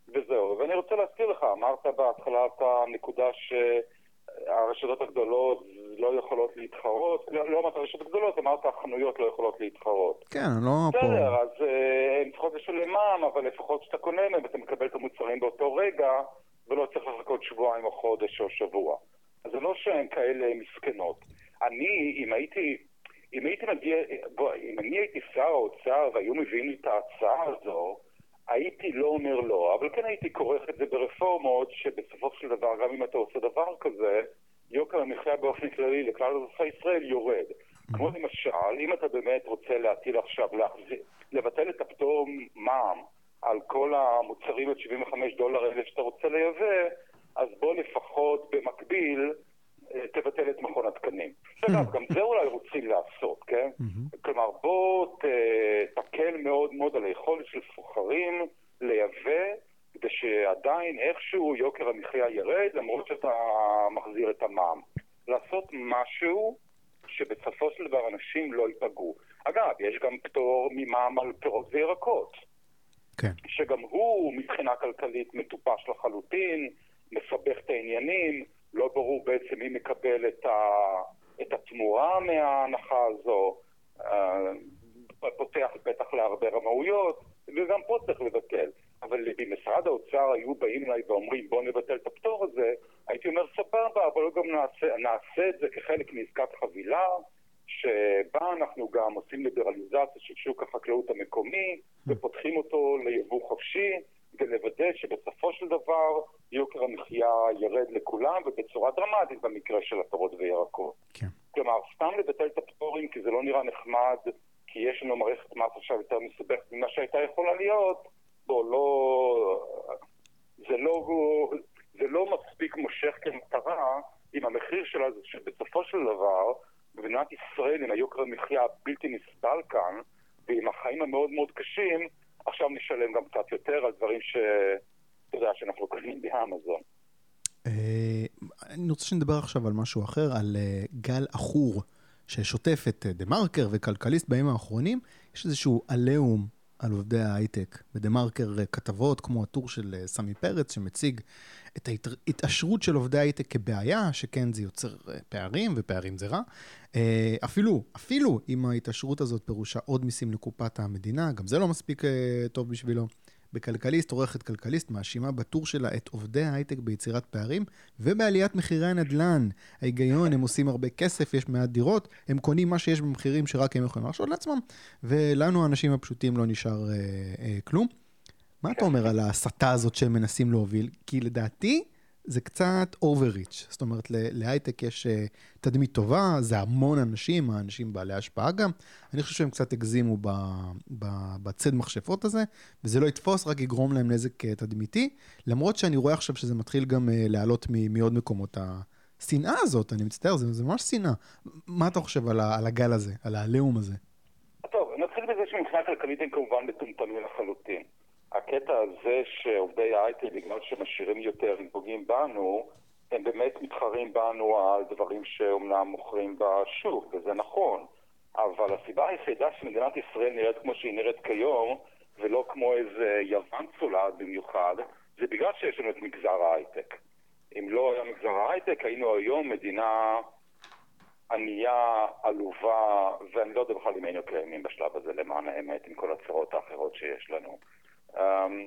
וזהו. ואני רוצה להזכיר לך, אמרת בהתחלה את הנקודה שהרשתות הגדולות לא יכולות להתחרות, לא לא אמרת הרשתות הגדולות, אמרת החנויות לא יכולות להתחרות. כן, לא פה... בסדר, אז אה, הן צריכות לשלם מע"מ, אבל לפחות כשאתה קונה מהם אתה מקבל את המוצרים באותו רגע, ולא צריך לחכות שבועיים או חודש או שבוע. אז זה לא שהן כאלה מסכנות. אני, אם הייתי, אם הייתי מגיע, בוא, אם אני הייתי שר האוצר והיו מביאים לי את ההצעה הזו, הייתי לא אומר לא, אבל כן הייתי כורך את זה ברפורמות, שבסופו של דבר, גם אם אתה עושה דבר כזה, יוקר המחיה באופן כללי לכלל אזרחי ישראל יורד. כמו למשל, אם אתה באמת רוצה להטיל עכשיו, להחזיר, לבטל את הפטור מע"מ על כל המוצרים עד 75 דולר האלה שאתה רוצה לייבא, אז בוא לפחות במקביל תבטל את מכון התקנים. [LAUGHS] אגב, גם זה אולי רוצים לעשות, כן? כלומר, בוא תקל מאוד מאוד על היכולת של סוחרים לייבא, כדי שעדיין איכשהו יוקר המחיה ירד, למרות שאתה מחזיר את המע"מ. לעשות משהו שבסופו של דבר אנשים לא ייפגעו. אגב, יש גם פטור ממע"מ על פירות וירקות. כן. שגם הוא מבחינה כלכלית מטופש לחלוטין, מסבך את העניינים, לא ברור בעצם מי מקבל את, ה, את התמורה מההנחה הזו, אה, פותח פתח להרבה רמאויות, וגם פה צריך לבטל. אבל אם משרד האוצר היו באים אליי ואומרים בואו נבטל את הפטור הזה, הייתי אומר סבבה, אבל גם נעשה, נעשה את זה כחלק מעסקת חבילה, שבה אנחנו גם עושים ליברליזציה של שוק החקלאות המקומי, ופותחים אותו ליבוא חופשי, ולוודא שבסופו של דבר יוקר המחיה ירד לכולם, ובצורה דרמטית במקרה של הפירות וירקות. כן. כלומר, סתם לבטל את הפטורים כי זה לא נראה נחמד, כי יש לנו מערכת מס עכשיו יותר מסובכת ממה שהייתה יכולה להיות, בוא, לא... זה לא, זה לא מספיק מושך כמטרה, אם המחיר שלה זה שבסופו של דבר, במדינת ישראל, עם היוקר המחיה הבלתי נסבל כאן, ועם החיים המאוד מאוד קשים, עכשיו נשלם גם קצת יותר על דברים ש... אתה יודע, שאנחנו קונים באמזון. אה, אני רוצה שנדבר עכשיו על משהו אחר, על אה, גל עכור ששוטף את אה, דה מרקר וכלכליסט בימים האחרונים. יש איזשהו עליהום על עובדי ההייטק. בדה מרקר כתבות כמו הטור של סמי פרץ שמציג את ההתעשרות של עובדי ההייטק כבעיה, שכן זה יוצר פערים ופערים זה רע. אפילו, אפילו אם ההתעשרות הזאת פירושה עוד מיסים לקופת המדינה, גם זה לא מספיק טוב בשבילו. בכלכליסט, עורכת כלכליסט מאשימה בטור שלה את עובדי ההייטק ביצירת פערים ובעליית מחירי הנדל"ן. ההיגיון, הם עושים הרבה כסף, יש מעט דירות, הם קונים מה שיש במחירים שרק הם יכולים להרשות לעצמם, ולנו, האנשים הפשוטים, לא נשאר אה, אה, כלום. מה אתה אומר על ההסתה הזאת שהם מנסים להוביל? כי לדעתי, זה קצת overreach. זאת אומרת, להייטק יש אה, תדמית טובה, זה המון אנשים, האנשים בעלי השפעה גם. אני חושב שהם קצת הגזימו בצד מכשפות הזה, וזה לא יתפוס, רק יגרום להם נזק אה, תדמיתי. למרות שאני רואה עכשיו שזה מתחיל גם אה, לעלות מעוד מקומות. השנאה הזאת, אני מצטער, זה, זה ממש שנאה. מה אתה חושב על, על הגל הזה, על העליהום הזה? טוב, נתחיל בזה שמבחינה כלכלית הם כמובן מטומטמים לחלוטין. הקטע הזה שעובדי ההייטק, בגלל שהם עשירים יותר, הם פוגעים בנו, הם באמת מתחרים בנו על דברים שאומנם מוכרים בשוק, וזה נכון. אבל הסיבה היחידה שמדינת ישראל נראית כמו שהיא נראית כיום, ולא כמו איזה יוון צולעת במיוחד, זה בגלל שיש לנו את מגזר ההייטק. אם לא היה מגזר ההייטק, היינו היום מדינה ענייה, עלובה, ואני לא יודע בכלל אם היינו קיימים בשלב הזה למען האמת, עם כל הצרות האחרות שיש לנו. אמ,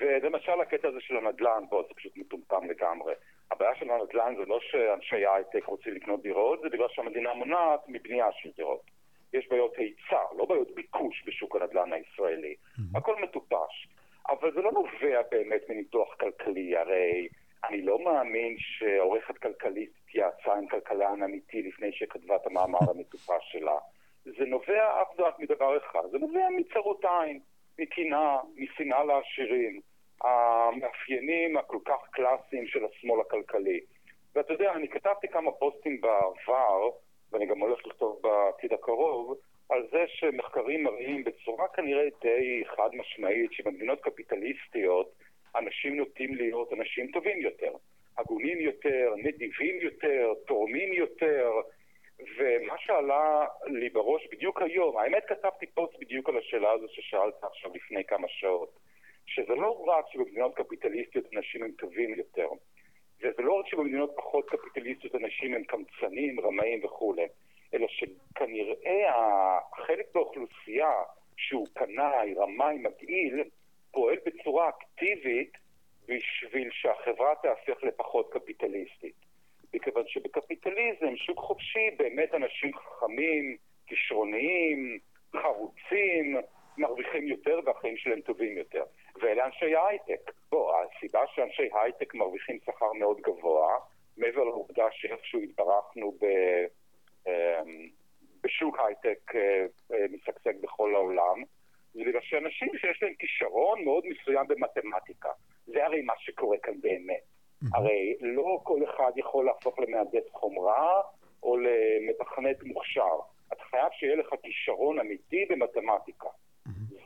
ולמשל הקטע הזה של הנדל"ן, בוא, זה פשוט מטומטם לגמרי. הבעיה של הנדל"ן זה לא שאנשי ההייטק רוצים לקנות דירות, זה בגלל שהמדינה מונעת מבנייה של דירות. יש בעיות היצע, לא בעיות ביקוש בשוק הנדל"ן הישראלי. Mm-hmm. הכל מטופש. אבל זה לא נובע באמת מניתוח כלכלי, הרי אני לא מאמין שעורכת כלכלית התייעצה עם כלכלן אמיתי לפני שכתבה את המאמר [LAUGHS] המטופש שלה. זה נובע אף ורק מדבר אחד, זה נובע מצרות עין. מקנאה, משנאה לעשירים, המאפיינים הכל כך קלאסיים של השמאל הכלכלי. ואתה יודע, אני כתבתי כמה פוסטים בעבר, ואני גם הולך לכתוב בעתיד הקרוב, על זה שמחקרים מראים בצורה כנראה די חד משמעית שבמדינות קפיטליסטיות אנשים נוטים להיות אנשים טובים יותר, הגונים יותר, נדיבים יותר, תורמים יותר, ומה שעלה לי בראש בדיוק היום, האמת כתבתי פוסט בדיוק על השאלה הזו ששאלת עכשיו לפני כמה שעות, שזה לא רק שבמדינות קפיטליסטיות אנשים הם טובים יותר, וזה לא רק שבמדינות פחות קפיטליסטיות אנשים הם קמצנים, רמאים וכולי, אלא שכנראה החלק באוכלוסייה שהוא קנאי, רמאי, מגעיל, פועל בצורה אקטיבית בשביל שהחברה תהפך לפחות קפיטליסטית. מכיוון שבקפיטליזם, שוק חופשי, באמת אנשים חכמים, כישרוניים, חרוצים, מרוויחים יותר והחיים שלהם טובים יותר. ואלה אנשי ההייטק. בוא, הסיבה שאנשי הייטק מרוויחים שכר מאוד גבוה, מעבר לעובדה שאיכשהו התברכנו ב... אמ, בשוק הייטק אה, אה, משגשג בכל העולם, זה בגלל שאנשים שיש להם כישרון מאוד מסוים במתמטיקה. זה הרי מה שקורה כאן באמת. הרי לא כל אחד יכול להפוך למהנדס חומרה או למתכנת מוכשר. אתה חייב שיהיה לך כישרון אמיתי במתמטיקה.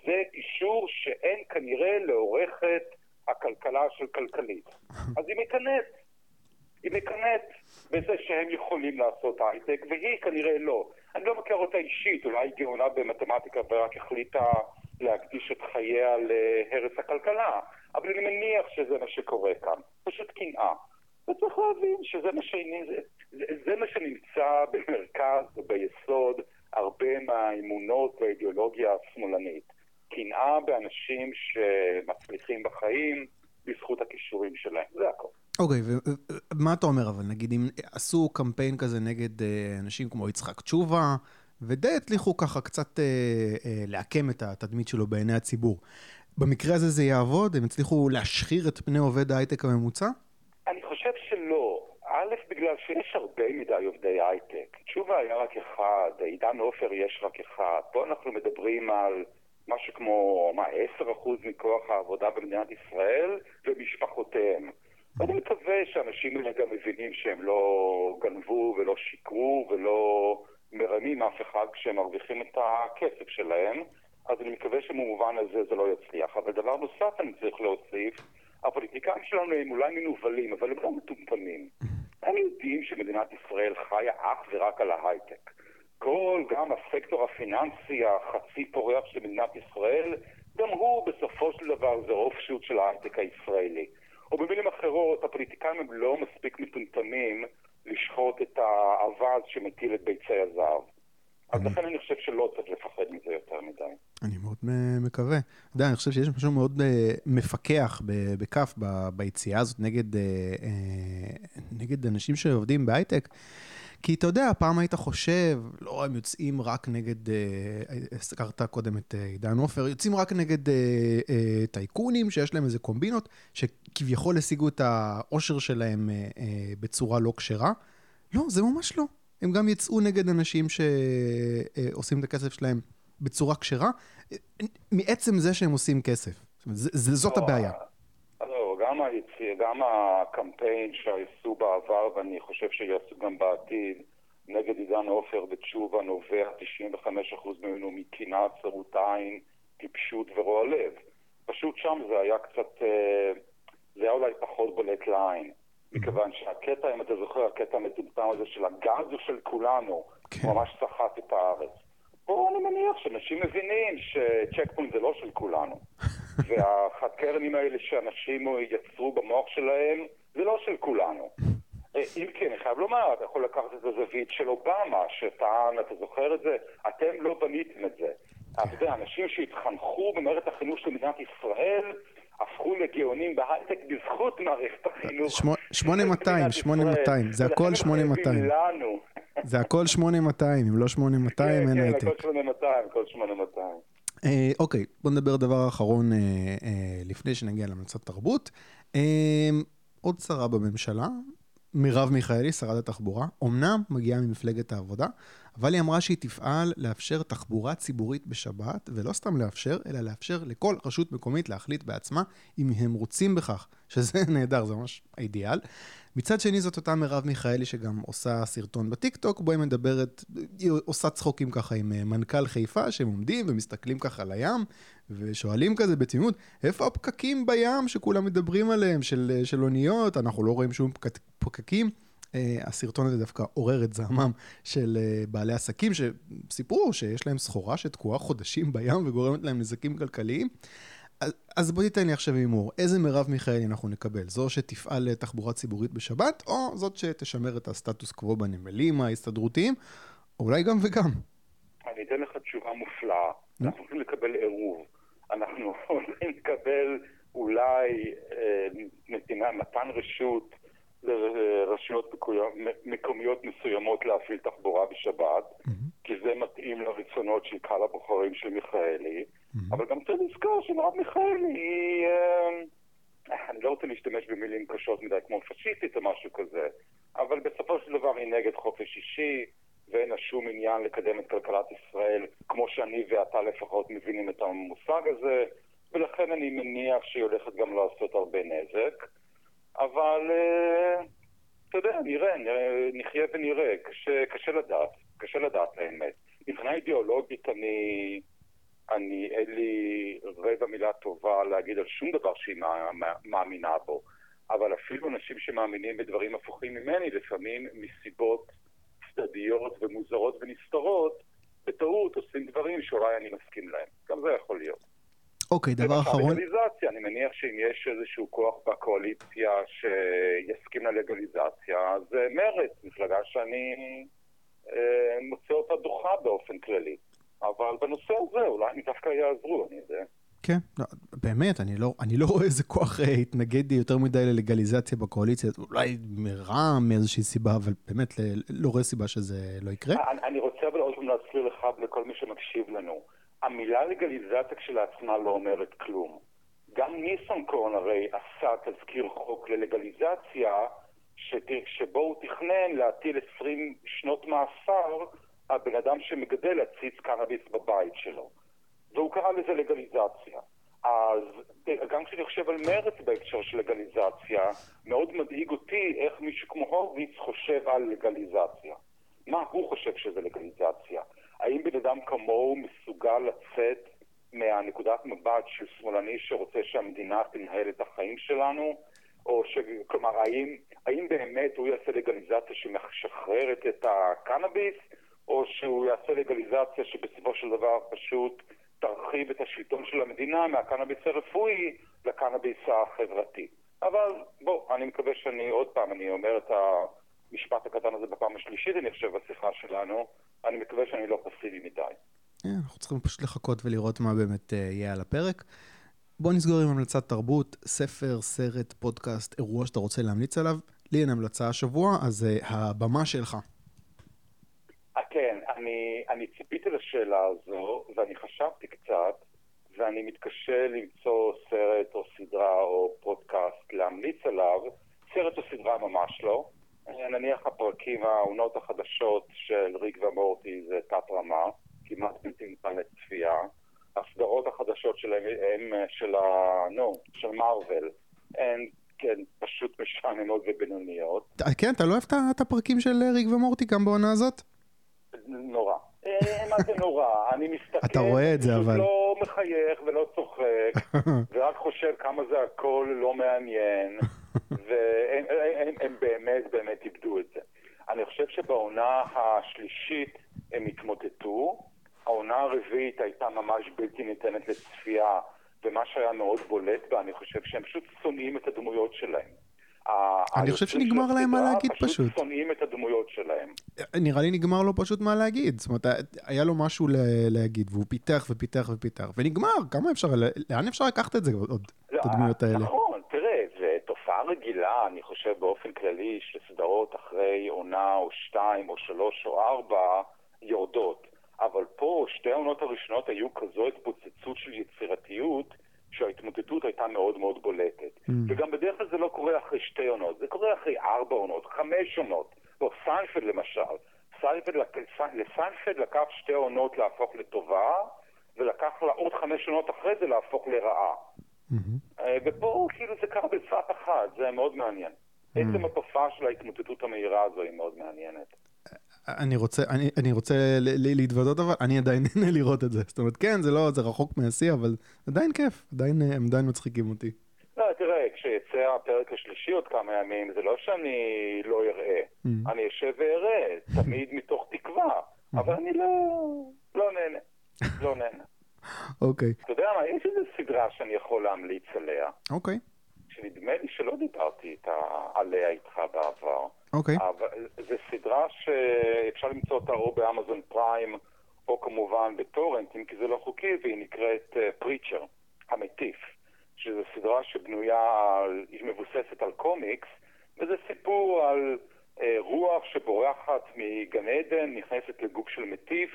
זה קישור שאין כנראה לעורכת הכלכלה של כלכלית. אז היא מקנאת. היא מקנאת בזה שהם יכולים לעשות הייטק, והיא כנראה לא. אני לא מכיר אותה אישית, אולי היא גאונה במתמטיקה ורק החליטה להקדיש את חייה להרס הכלכלה. אבל אני מניח שזה מה שקורה כאן. פשוט קנאה. וצריך להבין שזה מה, שאני, זה, זה מה שנמצא במרכז וביסוד הרבה מהאמונות והאידיאולוגיה השמאלנית. קנאה באנשים שמצליחים בחיים בזכות הכישורים שלהם, זה הכל. אוקיי, ומה אתה אומר אבל, נגיד אם עשו קמפיין כזה נגד אה, אנשים כמו יצחק תשובה, ודי הצליחו ככה קצת אה, אה, לעקם את התדמית שלו בעיני הציבור. במקרה הזה זה יעבוד? הם הצליחו להשחיר את פני עובד ההייטק הממוצע? אני חושב שלא. א', בגלל שיש הרבה מדי עובדי הייטק. תשובה היה רק אחד, עידן עופר יש רק אחד. פה אנחנו מדברים על משהו כמו, מה, 10% מכוח העבודה במדינת ישראל ומשפחותיהם. ואני מקווה שאנשים האלה גם מבינים שהם לא גנבו ולא שיקרו ולא מרמים אף אחד כשהם מרוויחים את הכסף שלהם. אז אני מקווה שבמובן הזה זה לא יצליח. אבל דבר נוסף אני צריך להוסיף, הפוליטיקאים שלנו הם אולי מנוולים, אבל הם לא מטומטמים. הם יודעים שמדינת ישראל חיה אך ורק על ההייטק. כל, גם הסקטור הפיננסי החצי פורח של מדינת ישראל, גם הוא בסופו של דבר זה אופשוט של ההייטק הישראלי. או במילים אחרות, הפוליטיקאים הם לא מספיק מטומטמים לשחוט את האווז שמטיל את ביצי הזהב. אז לכן אני חושב שלא צריך לפחד מזה יותר מדי. אני מאוד מקווה. אתה יודע, אני חושב שיש משהו מאוד אה, מפקח בכף ביציאה הזאת נגד, אה, אה, נגד אנשים שעובדים בהייטק. כי אתה יודע, פעם היית חושב, לא, הם יוצאים רק נגד, הזכרת קודם את עידן עופר, יוצאים רק נגד טייקונים שיש להם איזה קומבינות, שכביכול השיגו את העושר שלהם בצורה לא כשרה. לא, זה ממש לא. הם גם יצאו נגד אנשים שעושים את הכסף שלהם בצורה כשרה, מעצם זה שהם עושים כסף. זאת לא, הבעיה. לא, גם, היציא, גם הקמפיין שעשו בעבר, ואני חושב שיעשו גם בעתיד, נגד עידן עופר בתשובה נובע 95% ממנו מקנאה, צרות עין, טיפשות ורוע לב. פשוט שם זה היה קצת, אה, זה היה אולי פחות בולט לעין. מכיוון שהקטע, אם אתה זוכר, הקטע המטומטם הזה של הגז הוא של כולנו, כן. ממש סחט את הארץ. פה אני מניח שאנשים מבינים שצ'ק פוינט זה לא של כולנו. [LAUGHS] והחקרנים האלה שאנשים יצרו במוח שלהם, זה לא של כולנו. אה, אם כן, אני חייב לומר, אתה יכול לקחת את הזווית של אובמה, שטען, אתה זוכר את זה? אתם לא בניתם את זה. אתה יודע, אנשים שהתחנכו במערכת החינוך של מדינת ישראל, הפכו לגאונים בהייטק בזכות מערכת החינוך. 8200, 8200, זה הכל 8200. זה הכל 8200, אם לא 8200 אין כן, הייטק. כן, הכל 8200, הכל 8200. אה, אוקיי, בוא נדבר דבר אחרון אה, אה, לפני שנגיע להמלצת תרבות. עוד שרה בממשלה, מרב מיכאלי, שרת התחבורה, אמנם מגיעה ממפלגת העבודה, אבל היא אמרה שהיא תפעל לאפשר תחבורה ציבורית בשבת, ולא סתם לאפשר, אלא לאפשר לכל רשות מקומית להחליט בעצמה אם הם רוצים בכך, שזה [LAUGHS] נהדר, זה ממש האידיאל. מצד שני זאת אותה מרב מיכאלי שגם עושה סרטון בטיקטוק, בו היא מדברת, היא עושה צחוקים ככה עם אה, מנכ"ל חיפה, שהם עומדים ומסתכלים ככה על הים, ושואלים כזה בתמימות, איפה הפקקים בים שכולם מדברים עליהם, של, אה, של אוניות, אנחנו לא רואים שום פק, פקקים. Uh, הסרטון הזה דווקא עורר את זעמם של uh, בעלי עסקים שסיפרו שיש להם סחורה שתקועה חודשים בים וגורמת להם נזקים כלכליים. אז בוא תיתן לי עכשיו הימור, איזה מרב מיכאלי אנחנו נקבל? זו שתפעל לתחבורה ציבורית בשבת, או זאת שתשמר את הסטטוס קוו בנמלים ההסתדרותיים, או אולי גם וגם? אני אתן לך תשובה מופלאה. אנחנו הולכים לקבל עירוב. אנחנו [LAUGHS] הולכים לקבל אולי אה, נתינה, מתן רשות לרשויות מקומיות מסוימות להפעיל תחבורה בשבת, mm-hmm. כי זה מתאים לרצונות של קהל הבוחרים של מיכאלי, mm-hmm. אבל גם צריך לזכור שמרב מיכאלי היא... אה, אני לא רוצה להשתמש במילים קשות מדי כמו פשיסטית או משהו כזה, אבל בסופו של דבר היא נגד חופש אישי, ואין לה שום עניין לקדם את כלכלת ישראל כמו שאני ואתה לפחות מבינים את המושג הזה, ולכן אני מניח שהיא הולכת גם לעשות הרבה נזק. אבל אה, אתה יודע, נראה, נחיה ונראה, קשה, קשה לדעת, קשה לדעת האמת. מבחינה אידיאולוגית אני, אני, אין לי רבע מילה טובה להגיד על שום דבר שהיא מאמינה בו. אבל אפילו אנשים שמאמינים בדברים הפוכים ממני, לפעמים מסיבות צדדיות ומוזרות ונסתרות, בטעות עושים דברים שאולי אני מסכים להם. גם זה יכול להיות. אוקיי, דבר אחרון. לגליזציה, אני מניח שאם יש איזשהו כוח בקואליציה שיסכים ללגליזציה, אז מרצ, מפלגה שאני אה, מוצא אותה דוחה באופן כללי. אבל בנושא הזה אולי הם דווקא יעזרו, אני יודע. כן, לא, באמת, אני לא, אני לא רואה איזה כוח אה, התנגד יותר מדי ללגליזציה בקואליציה, אולי מרע"מ מאיזושהי סיבה, אבל באמת ל- לא רואה סיבה שזה לא יקרה. אני, אני רוצה אבל עוד פעם להזכיר לך ולכל מי שמקשיב לנו, המילה לגליזציה כשלעצמה לא אומרת כלום. גם ניסנקורן הרי עשה תזכיר חוק ללגליזציה, שבו הוא תכנן להטיל 20 שנות מאסר על בן אדם שמגדל עציץ קנאביס בבית שלו. והוא קרא לזה לגליזציה. אז גם כשאני חושב על מרץ בהקשר של לגליזציה, מאוד מדאיג אותי איך מישהו כמו הורוביץ חושב על לגליזציה. מה הוא חושב שזה לגליזציה? האם בן אדם כמוהו מסוגל לצאת מהנקודת מבט של שמאלני שרוצה שהמדינה תנהל את החיים שלנו? או ש... כלומר, האם, האם באמת הוא יעשה לגליזציה שמשחררת את הקנאביס, או שהוא יעשה לגליזציה שבסופו של דבר פשוט תרחיב את השלטון של המדינה מהקנאביס הרפואי לקנאביס החברתי. אבל בוא, אני מקווה שאני עוד פעם, אני אומר את המשפט הקטן הזה בפעם השלישית, אני חושב, בשיחה שלנו, אני מקווה שאני לא פסיבי מדי. אה, אנחנו צריכים פשוט לחכות ולראות מה באמת אה, יהיה על הפרק. בוא נסגור עם המלצת תרבות, ספר, סרט, פודקאסט, אירוע שאתה רוצה להמליץ עליו. לי אין המלצה השבוע, אז uh, הבמה שלך. אה, אני, ציפיתי לשאלה הזו, ואני חשבתי קצת, ואני מתקשה למצוא סרט או סדרה או פודקאסט להמליץ עליו. סרט או סדרה ממש לא. נניח הפרקים, העונות החדשות של ריק ומורטי זה תת רמה, כמעט בלתי ניתן לצפייה. הסדרות החדשות שלהם הם של ה... נו, של מארוול. הן, כן, פשוט משעממות ובינוניות. כן, אתה לא אוהב את הפרקים של ריק ומורטי גם בעונה הזאת? נורא. מה זה נורא? אני מסתכל, אתה רואה את זה, אבל... לא מחייך ולא צוחק, [LAUGHS] ורק חושב כמה זה הכל לא מעניין, [LAUGHS] והם הם, הם באמת באמת איבדו את זה. אני חושב שבעונה השלישית הם התמוטטו, העונה הרביעית הייתה ממש בלתי ניתנת לצפייה, ומה שהיה מאוד בולט בה, אני חושב שהם פשוט שונאים את הדמויות שלהם. אני חושב שנגמר להם מה להגיד פשוט. פשוט שונאים את הדמויות שלהם. נראה לי נגמר לו פשוט מה להגיד. זאת אומרת, היה לו משהו להגיד, והוא פיתח ופיתח ופיתח, ונגמר, כמה אפשר, לאן אפשר לקחת את זה עוד, את הדמויות האלה? נכון, תראה, זו תופעה רגילה, אני חושב באופן כללי, שסדרות אחרי עונה או שתיים או שלוש או ארבע יורדות. אבל פה שתי העונות הראשונות היו כזו התפוצצות של יצירתיות, שההתמוטטות הייתה מאוד מאוד בולטת. Mm. וגם בדרך כלל זה לא קורה אחרי שתי עונות, זה קורה אחרי ארבע עונות, חמש עונות. או סיינפלד למשל. לסיינפלד לקח שתי עונות להפוך לטובה, ולקח לה עוד חמש עונות אחרי זה להפוך לרעה. Mm-hmm. ופה כאילו זה קרה בבת אחת, זה מאוד מעניין. Mm-hmm. עצם התופעה של ההתמוטטות המהירה הזו היא מאוד מעניינת. אני רוצה, אני, אני רוצה להתוודות אבל, אני עדיין [LAUGHS] נהנה לראות את זה. זאת אומרת, כן, זה לא, זה רחוק מהשיא, אבל עדיין כיף, עדיין, הם עדיין מצחיקים אותי. לא, תראה, כשיצא הפרק השלישי עוד כמה ימים, זה לא שאני לא אראה. Mm-hmm. אני אשב ואראה, תמיד מתוך תקווה, mm-hmm. אבל אני לא, לא נהנה. לא נהנה. [LAUGHS] אוקיי. אתה יודע מה, יש איזו סדרה שאני יכול להמליץ עליה. אוקיי. שנדמה לי שלא דיברתי עליה איתך בעבר. אוקיי. אבל זו סדרה שאפשר למצוא אותה או באמזון פריים, או כמובן בטורנט, אם כי זה לא חוקי, והיא נקראת פריצ'ר, uh, המטיף. שזו סדרה שבנויה, על, היא מבוססת על קומיקס, וזה סיפור על אה, רוח שבורחת מגן עדן, נכנסת לגוף של מטיף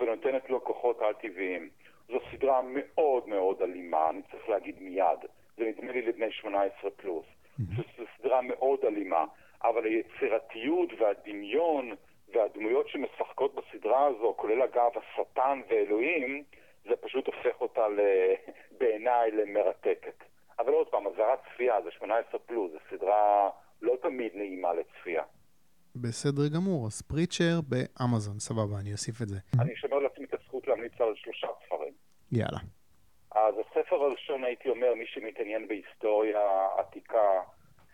ונותנת לו כוחות על-טבעיים. זו סדרה מאוד מאוד אלימה, אני צריך להגיד מיד. זה נדמה לי לבני 18 פלוס. Mm-hmm. זו סדרה מאוד אלימה, אבל היצירתיות והדמיון והדמויות שמשחקות בסדרה הזו, כולל אגב השטן ואלוהים, זה פשוט הופך אותה [LAUGHS] בעיניי למרתקת. אבל עוד פעם, אזהרת צפייה, זה 18 פלוס, זו סדרה לא תמיד נעימה לצפייה. בסדר גמור, אז פריצ'ר באמזון, סבבה, אני אוסיף את זה. אני אשמר לעצמי את הזכות להמליץ על שלושה ספרים. יאללה. אז הספר הראשון, הייתי אומר, מי שמתעניין בהיסטוריה עתיקה,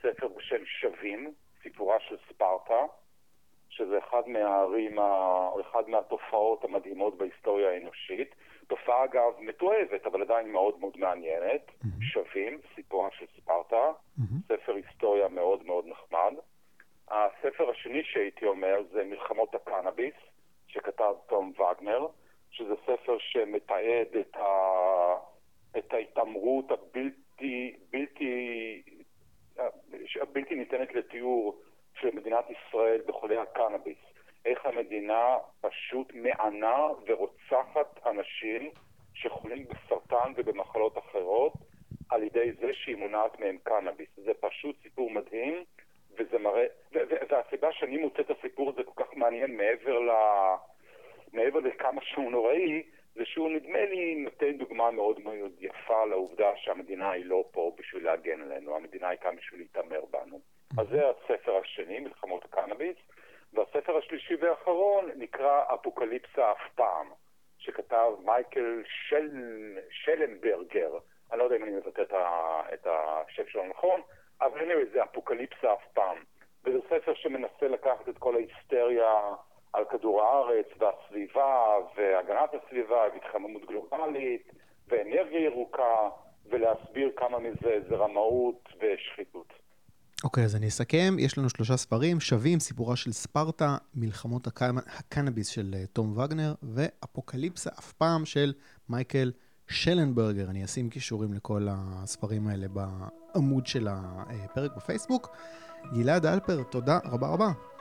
ספר בשם שווים, סיפורה של ספרטה, שזה אחד מהערים, אחד מהתופעות המדהימות בהיסטוריה האנושית. תופעה אגב מתועבת, אבל עדיין מאוד מאוד מעניינת. Mm-hmm. שווים, סיפורה של ספרטה, mm-hmm. ספר היסטוריה מאוד מאוד נחמד. הספר השני שהייתי אומר זה מלחמות הקנאביס, שכתב תום וגנר. שזה ספר שמתעד את, ה... את ההתעמרות הבלתי, בלתי, הבלתי ניתנת לתיאור של מדינת ישראל בחולי הקנאביס. איך המדינה פשוט מענה ורוצחת אנשים שחולים בסרטן ובמחלות אחרות על ידי זה שהיא מונעת מהם קנאביס. זה פשוט סיפור מדהים, וזה מראה... והסיבה שאני מוצא את הסיפור הזה כל כך מעניין מעבר, ל... מעבר לכמה שהוא נוראי, זה שהוא נדמה לי נותן דוגמה מאוד מאוד יפה לעובדה שהמדינה היא לא פה בשביל להגן עלינו, המדינה היא כאן בשביל להתעמר בנו. אז זה הספר השני, מלחמות הקנאביס, והספר השלישי והאחרון נקרא אפוקליפסה אף פעם, שכתב מייקל של... שלנברגר, אני לא יודע אם אני מבטא את השם שלו נכון, אבל anyway, זה אפוקליפסה אף פעם. וזה ספר שמנסה לקחת את כל ההיסטריה על כדור הארץ והסביבה והגנת הסביבה והתחממות גלובלית ואנרגיה ירוקה ולהסביר כמה מזה זה רמאות ושחיתות. אוקיי, okay, אז אני אסכם. יש לנו שלושה ספרים שווים, סיפורה של ספרטה, מלחמות הקנאביס של אה, תום וגנר, ואפוקליפסה אף פעם של מייקל שלנברגר. אני אשים קישורים לכל הספרים האלה בעמוד של הפרק בפייסבוק. גלעד אלפר, תודה רבה רבה.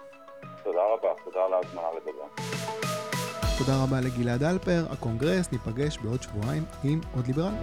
תודה רבה לגלעד אלפר, הקונגרס, ניפגש בעוד שבועיים עם עוד ליברל.